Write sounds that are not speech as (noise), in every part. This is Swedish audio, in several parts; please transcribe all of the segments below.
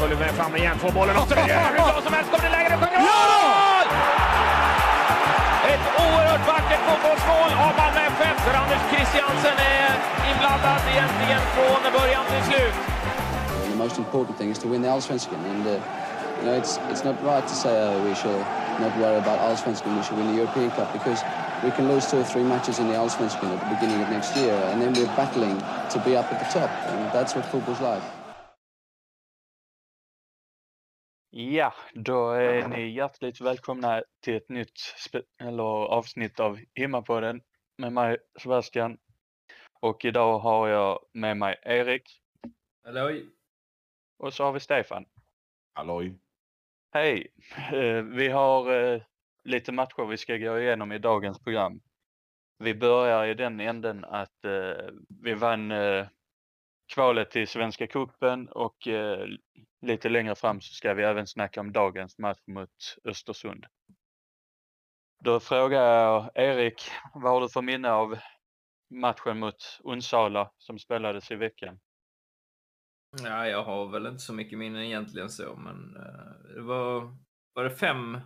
Följer med fram igen, får bollen och så är hur bra som helst. Kommer det läge, det sjunger mål! Ett oerhört vackert fotbollsmål av Malmö FF där Anders Christiansen är inblandad egentligen från början till slut. The most important thing is to win the Allsvenskan, and uh, you know it's it's not right to say uh, we should not worry about Allsvenskan. We should win the European Cup because we can lose two or three matches in the Allsvenskan at the beginning of next year, and then we're battling to be up at the top, and that's what football's like. Ja, då är ni hjärtligt välkomna till ett nytt eller avsnitt av Himmapodden med mig Sebastian. Och idag har jag med mig Erik Halloj. och så har vi Stefan. Halloj. Hej! Eh, Vi har eh, lite matcher vi ska gå igenom i dagens program. Vi börjar i den änden att eh, vi vann kvalet till Svenska cupen och eh, lite längre fram så ska vi även snacka om dagens match mot Östersund. Då frågar jag Erik, vad har du för minne av matchen mot Onsala som spelades i veckan? Ja, jag har väl inte så mycket minnen egentligen så, men eh, det var, var det fem,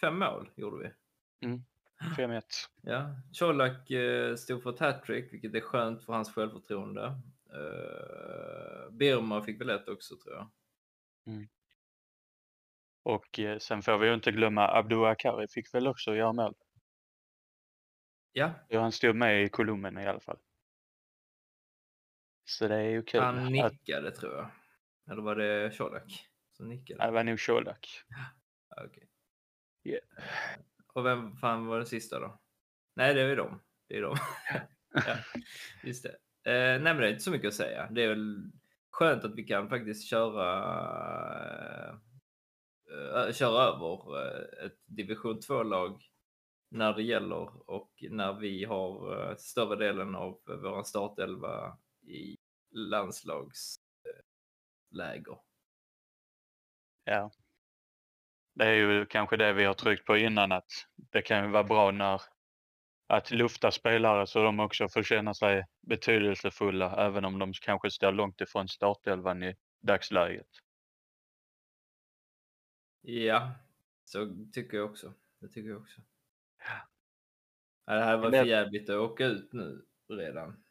fem mål gjorde vi. 5-1. Ja, Colak eh, stod för ett hattrick, vilket är skönt för hans självförtroende. Uh, Birma fick väl ett också tror jag. Och eh, sen får vi ju inte glömma Abdou Akari fick väl också göra mål. Ja, Ja, han stod med i kolumnen i alla fall. Så det är ju kul. han att, nickade tror jag. Eller var det Colak som nickade? det var nog Colak. Ja, okej. Ja. Och vem fan var den sista då? Nej, det är ju dem. Det är dem. (laughs) ja, just det. Eh, nej, men det är inte så mycket att säga. Det är väl skönt att vi kan faktiskt köra eh, eh köra över eh, ett division 2-lag när det gäller och när vi har eh, större delen av vår startelva i landslagsläger. Ja. Det är ju kanske det vi har tryckt på innan att det kan ju vara bra när att lufta spelare så de också får känna sig betydelsefulla även om de kanske står långt ifrån startelvan i dagsläget. Ja, så tycker jag också. Det tycker jag också. Ja, det här var för jävligt att åka ut nu redan.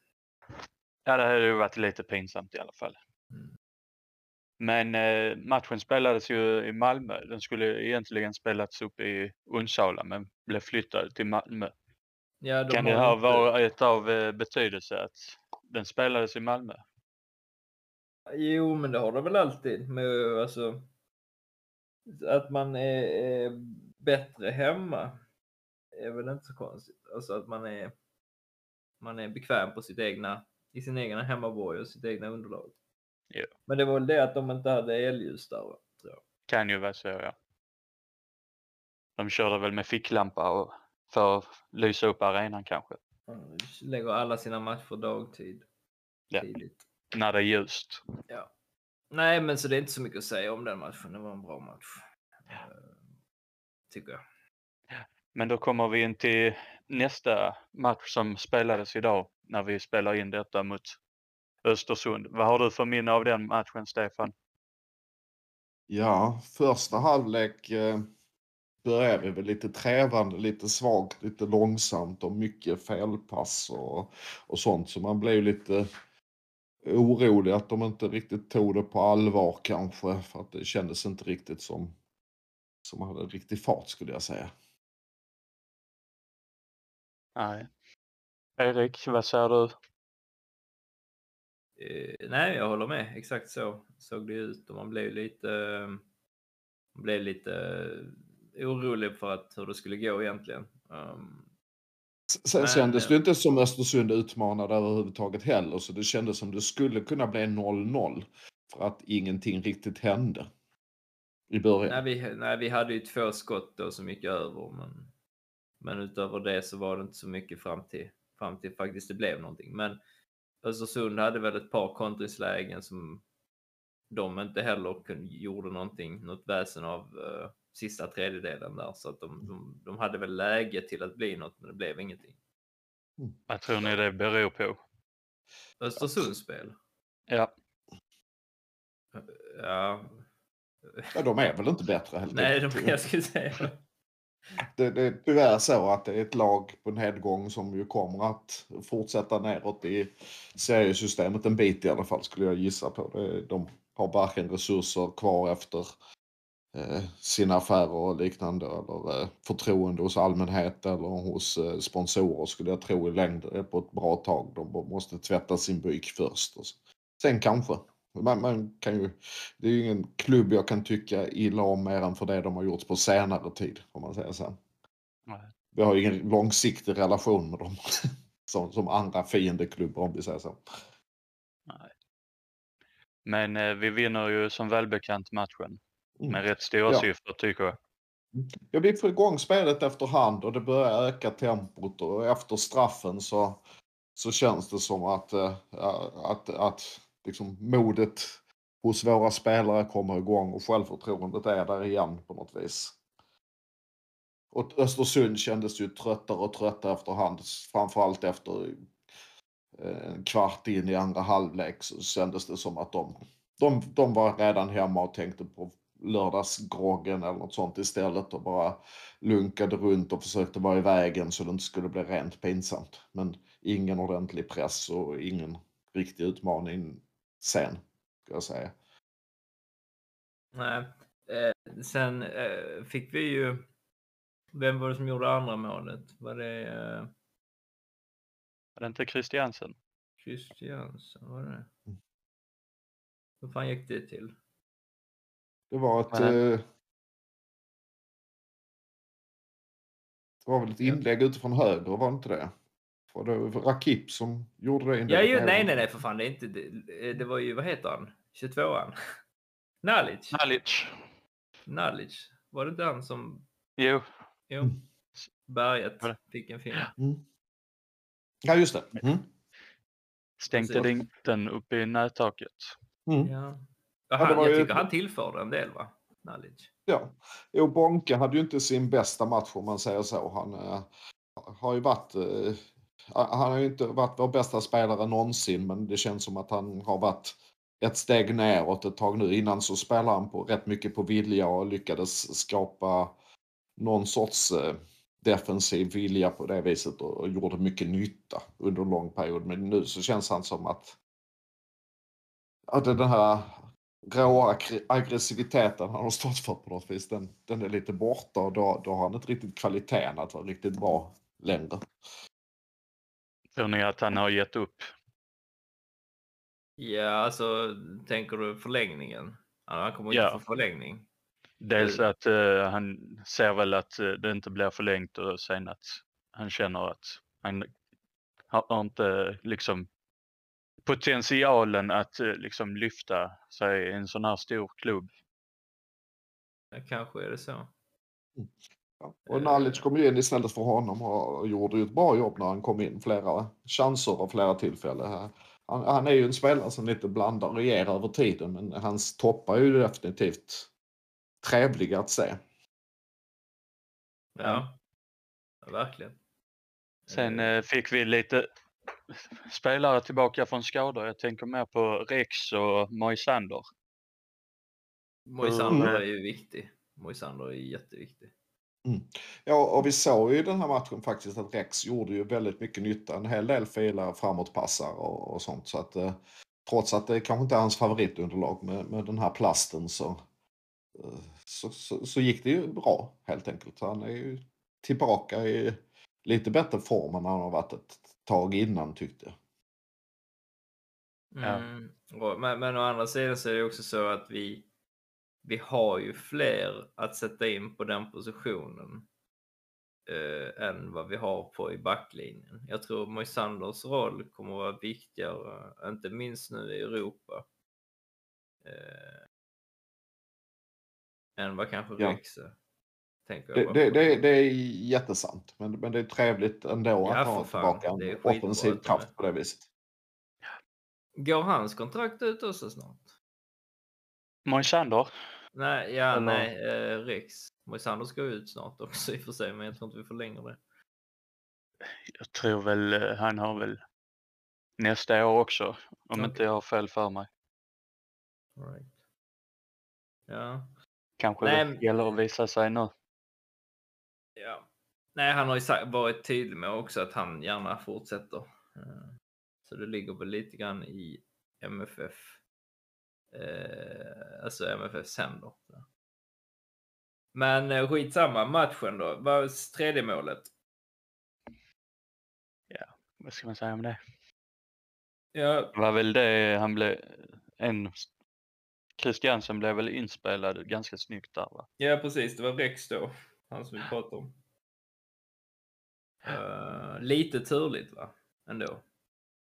Ja, det hade ju varit lite pinsamt i alla fall. Mm. Men eh, matchen spelades ju i Malmö. Den skulle egentligen spelats upp i Onsala men blev flyttad till Malmö. Ja, de Kan det har ha inte- varit av eh, betydelse att den spelades i Malmö? Jo, men det har det väl alltid. Med, alltså, att man är, är bättre hemma är väl inte så konstigt. Alltså att man är, man är bekväm på sitt egna, i sin egna hemmaborg och sitt egna underlag. Jo. Men det var väl det att de inte hade elljus där, tror jag. Kan ju vara så ja. De körde väl med ficklampa och för att lysa upp arenan kanske. Lägger alla sina matcher dagtid. Ja. Tidigt. När det är ljust. Ja. Nej, men så det är inte så mycket att säga om den matchen. Det var en bra match. Eh, Tycker jag. Men då kommer vi in till nästa match som spelades idag när vi spelar in detta mot Östersund. Vad har du för minne av den matchen Stefan? Ja, första halvlek eh, började vi väl lite trävande, lite svagt, lite långsamt och mycket felpass och, och sånt. Så man blev lite orolig att de inte riktigt tog det på allvar kanske. För att det kändes inte riktigt som, som hade riktig fart skulle jag säga. Nej. Erik, vad säger du? Eh, nej, jag håller med. Exakt så såg det ut och man blev lite, man blev lite orolig för att hur det skulle gå egentligen. Um, Sen Men, kändes eh, det inte som Östersund utmanade överhuvudtaget heller, så det kändes som det skulle kunna bli 0-0 för att ingenting riktigt hände i början. Nej vi, nej, vi hade ju två skott då som gick över, men, men utöver det så var det inte så mycket fram till, fram till faktiskt det blev någonting. Men Östersund hade väl ett par kontringslägen som de inte heller kunde, gjorde någonting, något väsen av uh, sista tredjedelen där. Så att de, de, de hade väl läge till att bli något, men det blev ingenting. Vad tror ni det beror på? Östersunds spel? Ja, Ja. Ja, de är väl inte bättre helt Nej, de, jag skulle säga Det, det är tyvärr så att det är ett lag på nedgång som ju kommer att fortsätta neråt i seriesystemet en bit i alla fall skulle jag gissa på. Det, de har varken resurser kvar efter sina affärer och liknande eller eh, förtroende hos allmänhet eller hos eh, sponsorer skulle jag tro i längden eh, på ett bra tag. De måste tvätta sin byk först. Och. Sen kanske. Man, man kan ju, det är ju ingen klubb jag kan tycka illa om mer än för det de har gjort på senare tid. Om man säger så. Nej. Vi har ju ingen långsiktig relation med dem. (laughs) som, som andra fiendeklubbar om vi säger så. men eh, vi vinner ju som välbekant matchen. Med rätt stora Ja. siffror tycker jag. Ja, vi får igång spelet efterhand och det börjar öka tempot och efter straffen så, så känns det som att, eh, att, att liksom modet hos våra spelare kommer igång och självförtroendet är där igen på något vis. Och Östersund kändes ju tröttare och tröttare efterhand, framförallt efter eh, en kvart in i andra halvlek så kändes det som att de, de, de var redan hemma och tänkte på lördagsgroggen eller något sånt istället och bara lunkade runt och försökte vara i vägen så det inte skulle bli rent pinsamt. Men ingen ordentlig press och ingen riktig utmaning sen, ska jag säga. Nej. Eh, sen eh, fick vi ju... Vem var det som gjorde andra målet? Var det eh, Var det inte Christiansen? Christiansen? Var det Mm. Hur fan gick det till? Det var ett... Nej. Eh, det var väl ett Ja. inlägg utifrån höger, var det inte det? Var det Rakip som gjorde det Ja, ju, nej, nej, nej, för fan. Det, är inte, det, det var ju, vad heter han? 22an? (laughs) Nalic? Nalic. Nalic. Var det inte han som... Jo, Jo. Mm. Berget fick en fin. Mm. Ja, just det. Mm. stänkte den upp i nättaket. Mm. Ja. Ja, han, var jag tycker han tillförde en del, va? Nalic. Ja, jo, Bonke hade ju inte sin bästa match om man säger så. Han eh, har ju varit, eh, han har ju inte varit vår bästa spelare någonsin, men det känns som att han har varit ett steg neråt ett tag nu. Innan så spelade han på rätt mycket på vilja och lyckades skapa någon sorts eh, defensiv vilja på det viset och, och gjorde mycket nytta under en lång period. Men nu så känns han som att, att den här råa aggressiviteten han har stått för på något vis, den, den är lite borta och då, då har han inte riktigt kvaliteten att vara riktigt bra längre. Tror ni att han har gett upp? Ja, alltså tänker du förlängningen? Han kommer inte Ja. få förlängning. Dels att eh, han ser väl att eh, det inte blir förlängt och sen att han känner att han har inte liksom potentialen att eh, liksom lyfta sig i en sån här stor klubb. Ja, kanske är det så. Ja. Och Nalic kom ju in istället för honom och gjorde ju ett bra jobb när han kom in. Flera chanser och flera tillfällen. Han, han är ju en spelare som lite blandar och ger över tiden men hans toppar är ju definitivt trevliga att se. Ja, ja verkligen. Sen Eh, eh, fick vi lite spelare tillbaka från skador. Jag tänker mer på Rex och Moisander. Moisander Mm. är ju viktig. Moisander är jätteviktig. Ja, och vi såg ju i den här matchen faktiskt att Rex gjorde ju väldigt mycket nytta. En hel del filar framåtpassar och, och sånt. Så att eh, trots att det kanske inte är hans favoritunderlag med, med den här plasten så, eh, så, så, så gick det ju bra helt enkelt. Så han är ju tillbaka i lite bättre form än han har varit ett tag innan tyckte. Ja. Mm. och- Men, men å andra sidan så är det också så att vi, vi har ju fler att sätta in på den positionen. eh, än vad vi har på i backlinjen. Jag tror Moisanders roll kommer att vara viktigare, inte minst nu i Europa. Eh, än vad kanske Ja. Rex är. Tänker jag Det, det, det, det är jättesant, men, men det är trevligt ändå Ja, att ha tillbaka en offensiv kraft på det viset. Går hans kontrakt ut också snart? Moisander? Nej, ja, Eller- nej, eh, Rex. Moisander ska ut snart också i och för sig, men jag tror inte vi förlänger det. Jag tror väl eh, han har väl nästa år också. Om Okej. inte jag har fel för mig. All right. Ja. Kanske Nej, det gäller att visa sig nu. Ja. Nej, han har ju varit tydlig med också att han gärna fortsätter. Eh, Så det ligger väl lite grann i MFF. Eh, alltså MFFs händer. Men eh, skitsamma, matchen då. Vad var tredje målet? Vad ska man säga om det? Ja, Det var väl det han blev... En... Christiansen blev väl inspelad ganska snyggt där va? Ja, precis. Det var Rex då. Han som vi pratade om. Eh, lite turligt va? Ändå.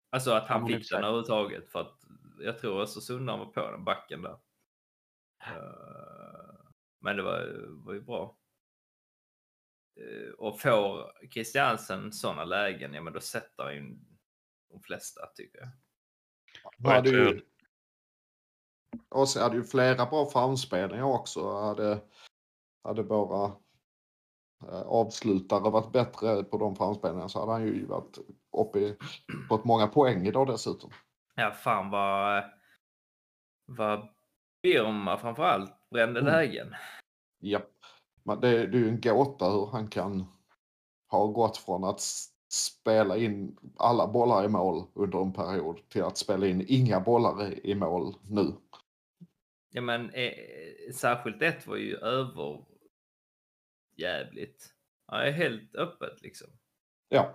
Alltså att han men fick den överhuvudtaget. För att jag tror Östersund var på den backen där. Eh, men det var, var ju bra. Eh, och får Christiansen sådana lägen, ja men då sätter han ju de flesta tycker jag. Han hade ju, och så hade ju flera bra framspelningar också. Hade, hade bara eh, avslutare varit bättre på de framspelningarna så hade han ju varit uppe i, på ett många poäng idag dessutom. Ja, fan vad, vad Birma framförallt brände Mm. lägen. Japp. Men det, det är ju en gåta hur han kan ha gått från att spela in alla bollar i mål under en period till att spela in inga bollar i mål nu. Ja, men eh, särskilt ett var ju över jävligt. Ja, är helt öppet liksom. Ja.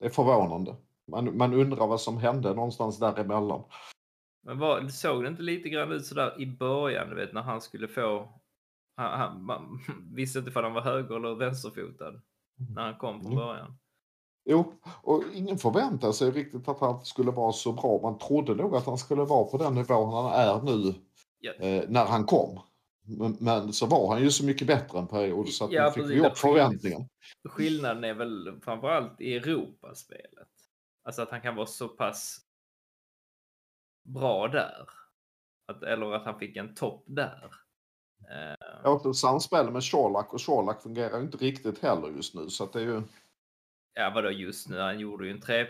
Det är förvånande. Man, man undrar vad som hände någonstans däremellan. Men var, såg det inte lite grann ut sådär i början, du vet, när han skulle få... Han, han, man (laughs) visste inte om han var höger eller vänsterfotad när han kom från Mm. början. Jo, och ingen förväntade sig riktigt att han skulle vara så bra. Man trodde nog att han skulle vara på den nivån han är nu Ja. eh, när han kom. Men, men så var han ju så mycket bättre en period så att Ja, fick vi upp förväntningen. Skillnaden är väl framförallt i Europaspelet. Alltså att han kan vara så pass bra där. Att, eller att han fick en topp där. Eh, Jag åkte samspel med Colak och Colak fungerar ju inte riktigt heller just nu så att det är ju... ja, vadå just nu? Han gjorde ju en tre,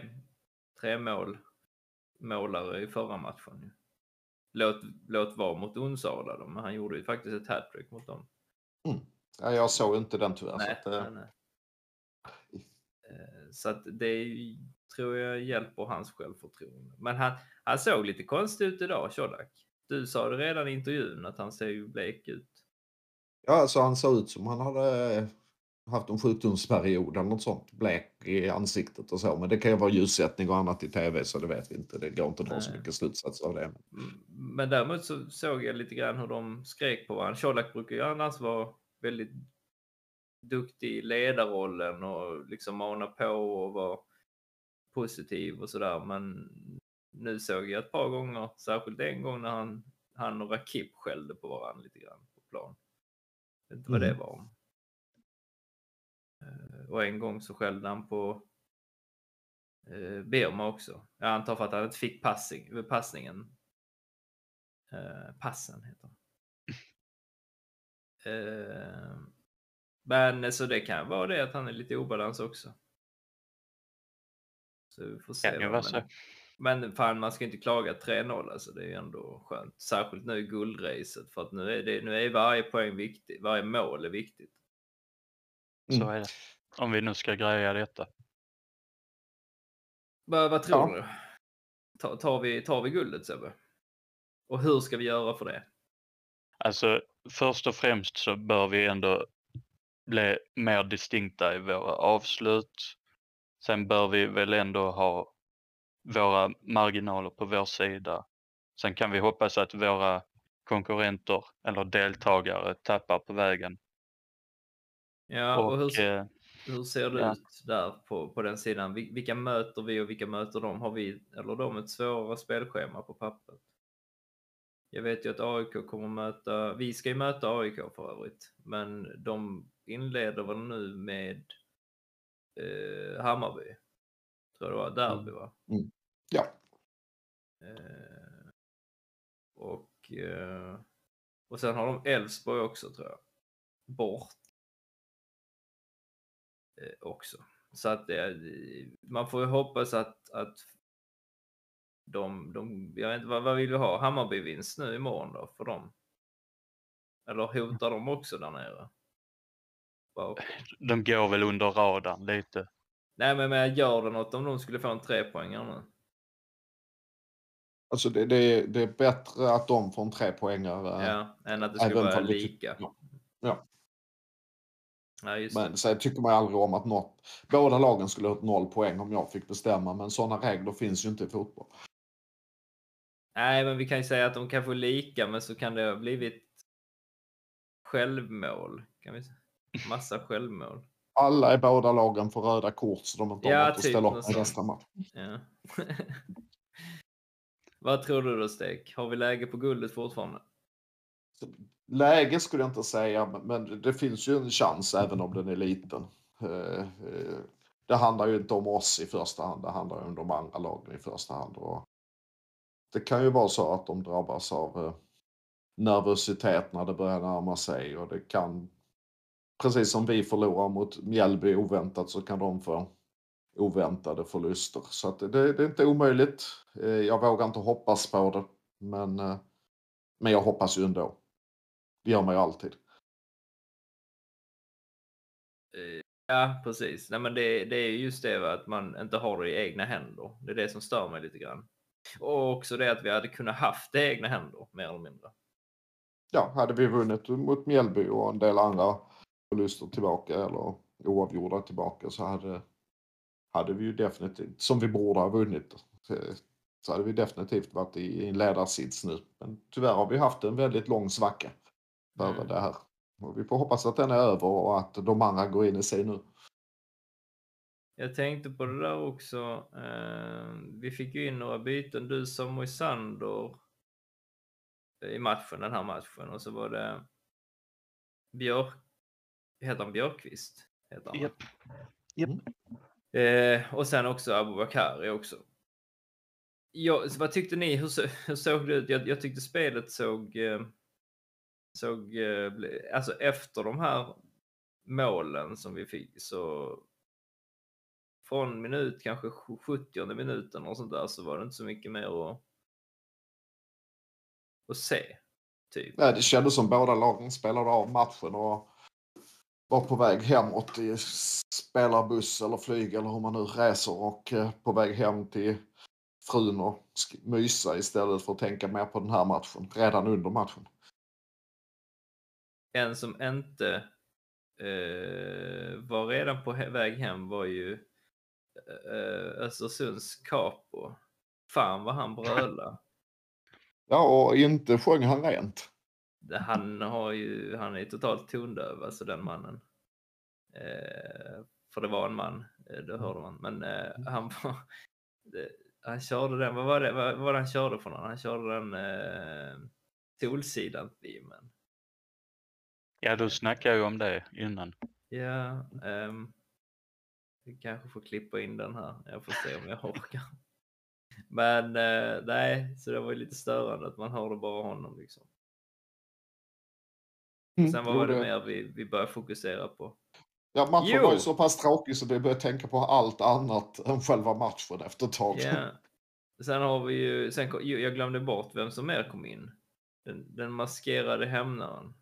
tre mål målare i förra matchen. Låt, låt vara mot Onsala men han gjorde ju faktiskt ett hattrick mot dem. Ja, jag såg inte den tyvärr. så nej, att, eh, nej, nej. Eh, Så att det tror jag hjälper hans självförtroende. Men han, han såg lite konstig ut idag, Colak. Du sa det redan i intervjun att han ser ju blek ut. Ja, alltså han såg ut som han hade eh, haft en sjukdomsperiod eller något sånt. Blek i ansiktet och så. Men det kan ju vara ljussättning och annat i tv så det vet vi inte. Det går inte att dra så mycket slutsatser av det. Mm, Men däremot så såg jag lite grann hur de skrek på varandra. Colak brukar ju annars vara väldigt duktig i ledarrollen och liksom mana på och vara positiv och sådär. Men nu såg jag ett par gånger, särskilt en gång när han, han och Rakip skällde på varandra lite grann på plan. Jag vet inte vad det Mm. var om. Eh, Och en gång så skällde han på eh, Birma också. Jag antar för att han inte fick passing, passningen. Eh, passen heter. Eh, men så det kan vara det att han är lite i obalans också. Så vi får se. Kan vara så. men, fan, man ska inte klaga 3-0 alltså. Det är ändå skönt. Särskilt nu i guldracet för att nu är, det, nu är varje poäng viktig. Varje mål är viktigt. Så Mm. är det. Om vi nu ska greja detta. Vad, vad tror Ja. du? Ta, tar, vi, tar vi guldet Sebbe? Och hur ska vi göra för det? Alltså först och främst så bör vi ändå bli mer distinkta i våra avslut. Sen bör vi väl ändå ha våra marginaler på vår sida. Sen kan vi hoppas att våra konkurrenter eller deltagare tappar på vägen. Ja, och, Och, hur, eh, hur ser det ja. ut där på, på den sidan? Vil- Vilka möter vi och vilka möter de? Har vi eller de ett svårare spelschema på pappret? Jag vet ju att AIK kommer möta, vi ska ju möta AIK för övrigt, men de inleder väl nu med eh, Hammarby. Tror jag det var, derby va? Ja, Eh, och, eh, och sen har de Elfsborg också tror jag. Bort. Eh, också. Så att det, man får ju hoppas att, att de, de, jag vet inte, vad, vad vill vi ha? Hammarby-vinst nu imorgon då för dem? Eller hotar de också där nere? Bara- de går väl under radarn lite. Nej men, men gör det något om de skulle få en trepoängare nu? alltså det, det, är, det är bättre att de får en trepoängare. Ja, än att det skulle även vara lika. Ja. Ja. Ja, just Men sen tycker man aldrig om att något, båda lagen skulle ha noll poäng om jag fick bestämma. Men sådana regler finns ju inte i fotboll. Nej, men vi kan ju säga att de kan få lika, men så kan det ha blivit självmål. Kan vi säga. Massa självmål. Alla i båda lagen får röda kort så de inte Ja, har något att typ ställa något upp i nästa match. Ja. (laughs) Vad tror du då, Stek? Har vi läge på guldet fortfarande? Läge skulle jag inte säga, men- det finns ju en chans även om den är liten. Eh, eh, det handlar ju inte om oss i första hand, det handlar om de andra lagen i första hand. Och det kan ju vara så att de drabbas av eh, nervositet när det börjar närma sig och det kan, precis som vi förlorar mot Mjällby oväntat så kan de få oväntade förluster. Så att det, det är inte omöjligt. Jag vågar inte hoppas på det, men, men jag hoppas ju ändå. Det gör man ju alltid. Ja, precis. Nej, men det, det är just det va, att man inte har det i egna händer. Det är det som stör mig lite grann. Och också det att vi hade kunnat haft det i egna händer, mer eller mindre. Ja, hade vi vunnit mot Mjällby och en del andra förluster tillbaka eller oavgjorda tillbaka så hade, hade vi ju definitivt, som vi borde ha vunnit, så hade vi definitivt varit i, i en ledarsits nu. Men tyvärr har vi haft en väldigt lång svacka före Mm. det här. Och vi får hoppas att den är över och att de andra går in i sig nu. Jag tänkte på det där också. Eh, vi fick ju in några byten. Du sa Moisander i matchen, den här matchen. Och så var det Björk... Heter han Björkqvist? Heter han, va? Japp. Japp. Eh, och sen också Abubakari också. Ja, vad tyckte ni? Hur, så, hur såg det ut? Jag, jag tyckte spelet såg... Eh, såg eh, alltså efter de här målen som vi fick så... Från minut kanske 70 minuten och sånt där så var det inte så mycket mer att, att se. Typ. Nej, det kändes som båda lagen spelade av matchen och var på väg hemåt i spelarbuss eller flyg eller hur man nu reser och eh, på väg hem till frun och mysa istället för att tänka mer på den här matchen redan under matchen. En som inte eh, var redan på väg hem var ju eh, Östersunds Capo. Fan vad han brölade. (laughs) Ja, och inte sjöng han rent. Han, har ju, han är totalt tondöv, alltså den mannen. Eh, för det var en man, eh, det hörde man. Men eh, han var... (laughs) Det, han körde den, vad var det, vad, vad var det han körde för någon? Han körde den eh, Solsidan-filmen. Ja, du snackade ju om det innan. Ja, ehm, vi kanske får klippa in den här. Jag får se om jag orkar. Men eh, nej, så det var ju lite störande att man hörde bara honom liksom. Sen vad var det mer vi, vi började fokusera på? Ja, matchen Jo. var ju så pass tråkig så vi började tänka på allt annat än själva matchen efter ett tag. Ja. Sen har vi ju, sen, jag glömde bort vem som mer kom in. Den, den maskerade hämnaren.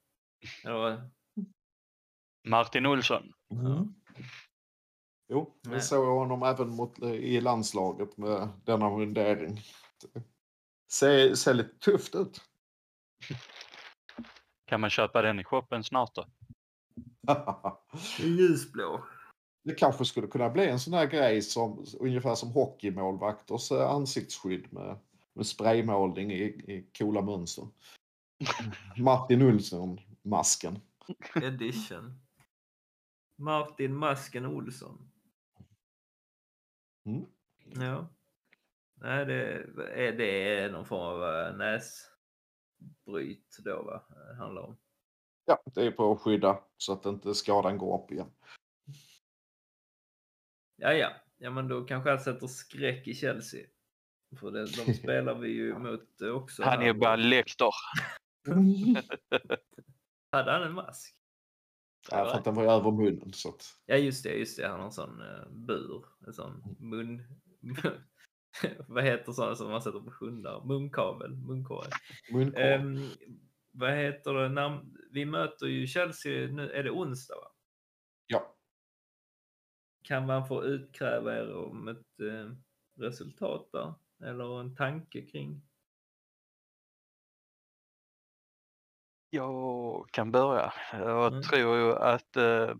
Martin Olsson. Mm. Jo, vi såg honom även mot, eh, i landslaget med denna mundering. Ser, ser lite tufft ut. (laughs) Kan man köpa den i shoppen snart då? (laughs) ljusblå. Det kanske skulle kunna bli en sån här grej som ungefär som hockeymålvakters ansiktsskydd med, med spraymålning i, i coola mönster. (laughs) Martin Olsson-masken. Edition. Martin Masken Olsson. Mm. Ja. Nej, det är, det är någon form av eh, näsbryt då, va? Det handlar om. Ja, det är på att skydda så att inte skadan går upp igen. Ja, ja. Ja, men då kanske jag sätter skräck i Chelsea. För det, de (laughs) spelar vi ju mot också. Han är bara lektor. (laughs) (laughs) Hade han en mask? Ja, för att den var över munnen. Så att... Ja, just det. Just det. Han har en sån uh, bur. En sån mun... (laughs) vad heter sådana som man sätter på hundar? Munkavel? Munkorg? Munkorg. Um, vad heter det? När, vi möter ju Chelsea nu. Är det onsdag? Va? Ja. Kan man få utkräva er om ett uh, resultat där? Eller en tanke kring? Jag kan börja. Jag Mm. tror ju att eh,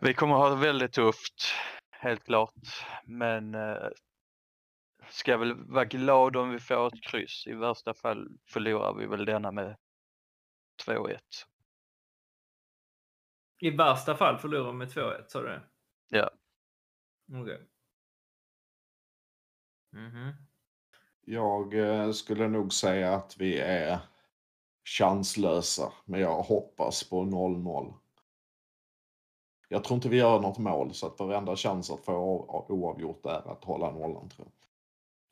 vi kommer ha det väldigt tufft, helt klart. Men eh, ska väl vara glad om vi får ett kryss. I värsta fall förlorar vi väl denna med 2-1. I värsta fall förlorar med 2-1, sa du det? Ja. Okej. Mhm. Jag eh, skulle nog säga att vi är chanslösa, men jag hoppas på 0-0. Jag tror inte vi gör något mål, så att varenda chans att få oavgjort är att hålla nollan. Tror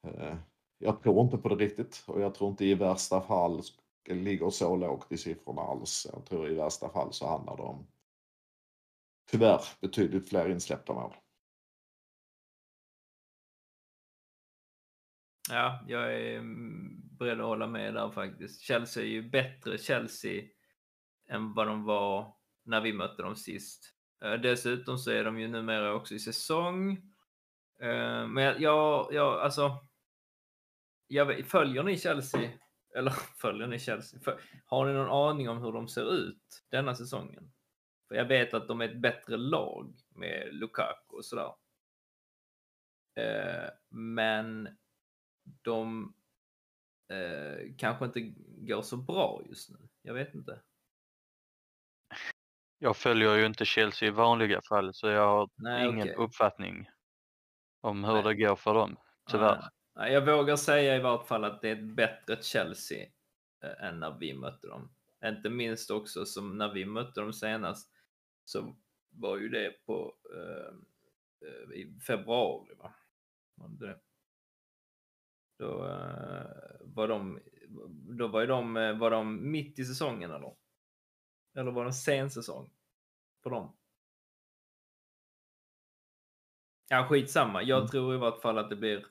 jag. Eh, jag tror inte på det riktigt och jag tror inte i värsta fall ligger så lågt i siffrorna alls. Jag tror i värsta fall så handlar det om tyvärr betydligt fler insläppta mål. Ja, jag är mm, beredd att hålla med där faktiskt. Chelsea är ju bättre Chelsea än vad de var när vi mötte dem sist. Eh, dessutom så är de ju numera också i säsong. Eh, men jag, jag, jag alltså. Jag vet, följer ni Chelsea? (laughs) Eller följer ni Chelsea? För, har ni någon aning om hur de ser ut denna säsongen? För jag vet att de är ett bättre lag med Lukaku och sådär. Eh, men de eh, kanske inte går så bra just nu. Jag vet inte. Jag följer ju inte Chelsea i vanliga fall så jag har Nej, ingen okej. uppfattning om hur Nej. det går för dem, tyvärr. Nej, jag vågar säga i vart fall att det är ett bättre Chelsea eh, än när vi mötte dem. Inte minst också som när vi mötte dem senast så var ju det på eh, eh, i februari. Va? Det? Då eh, var de, då var de, eh, var de mitt i säsongen eller? Eller var det en sen säsong för dem? Ja, skitsamma. Jag Mm. tror i vart fall att det blir...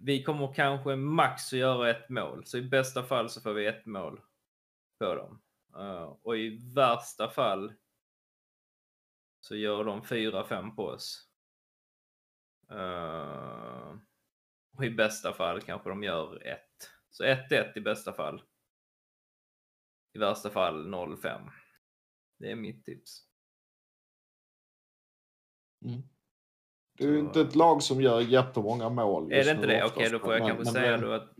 Vi kommer kanske max att göra ett mål, så i bästa fall så får vi ett mål på dem. Eh, och i värsta fall så gör de 4-5 på oss. Och i bästa fall kanske de gör ett. Så 1-1 i bästa fall. I värsta fall 0-5. Det är mitt tips. Mm. Det är ju inte ett lag som gör jättemånga mål Är det inte det? oftast, Okej, då får jag men- kanske men- säga men- då att...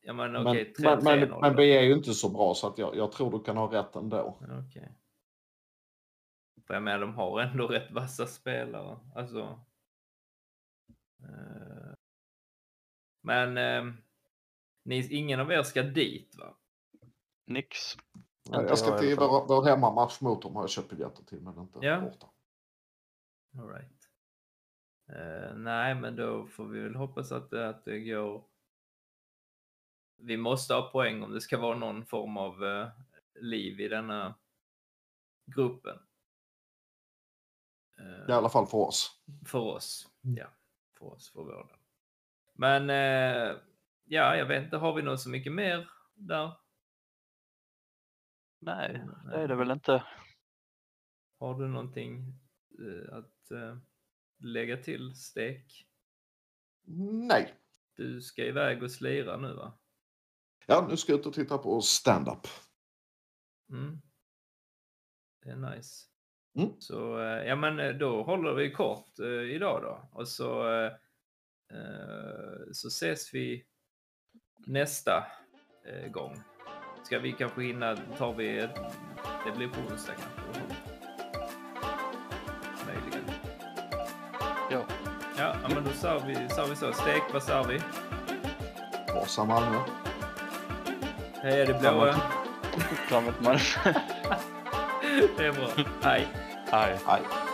Ja men Men, okej, men, 3-3 men, då. men vi är ju inte så bra så att jag, jag tror du kan ha rätt ändå. Okej. För jag menar, de har ändå rätt vassa spelare. Alltså... eh, Men eh, ni, ingen av er ska dit va? Nix. Inte jag ska till vår, vår hemmamatch mot dem har jag köpt biljetter till men inte Ja. borta. All right. Eh, nej, men då får vi väl hoppas att, det- att det går. Vi måste ha poäng om det ska vara någon form av eh, liv i denna gruppen. Eh, I alla fall för oss. För oss. Mm. Ja, för oss, för vår del. Men eh, ja, jag vet inte, har vi något så mycket mer där? Nej, det är det väl inte. Har du någonting eh, att eh, lägga till, Stek? Nej. Du ska iväg och slira nu va? Ja, nu ska jag ut och titta på stand-up. Mm. Det är nice. Mm. Så eh, ja, men eh, då håller vi kort eh, idag då. Och så, eh, så ses vi nästa eh, gång. ska vi kanske hinna, tar vi, det blir på onsdag kanske. Möjligen. Ja. Ja, ja, men då sa vi, sa vi så. Stek, vad sa vi? Forza Malmö. Heja det blåa. Framåt man. Det är bra. Hej. Hej. Hej.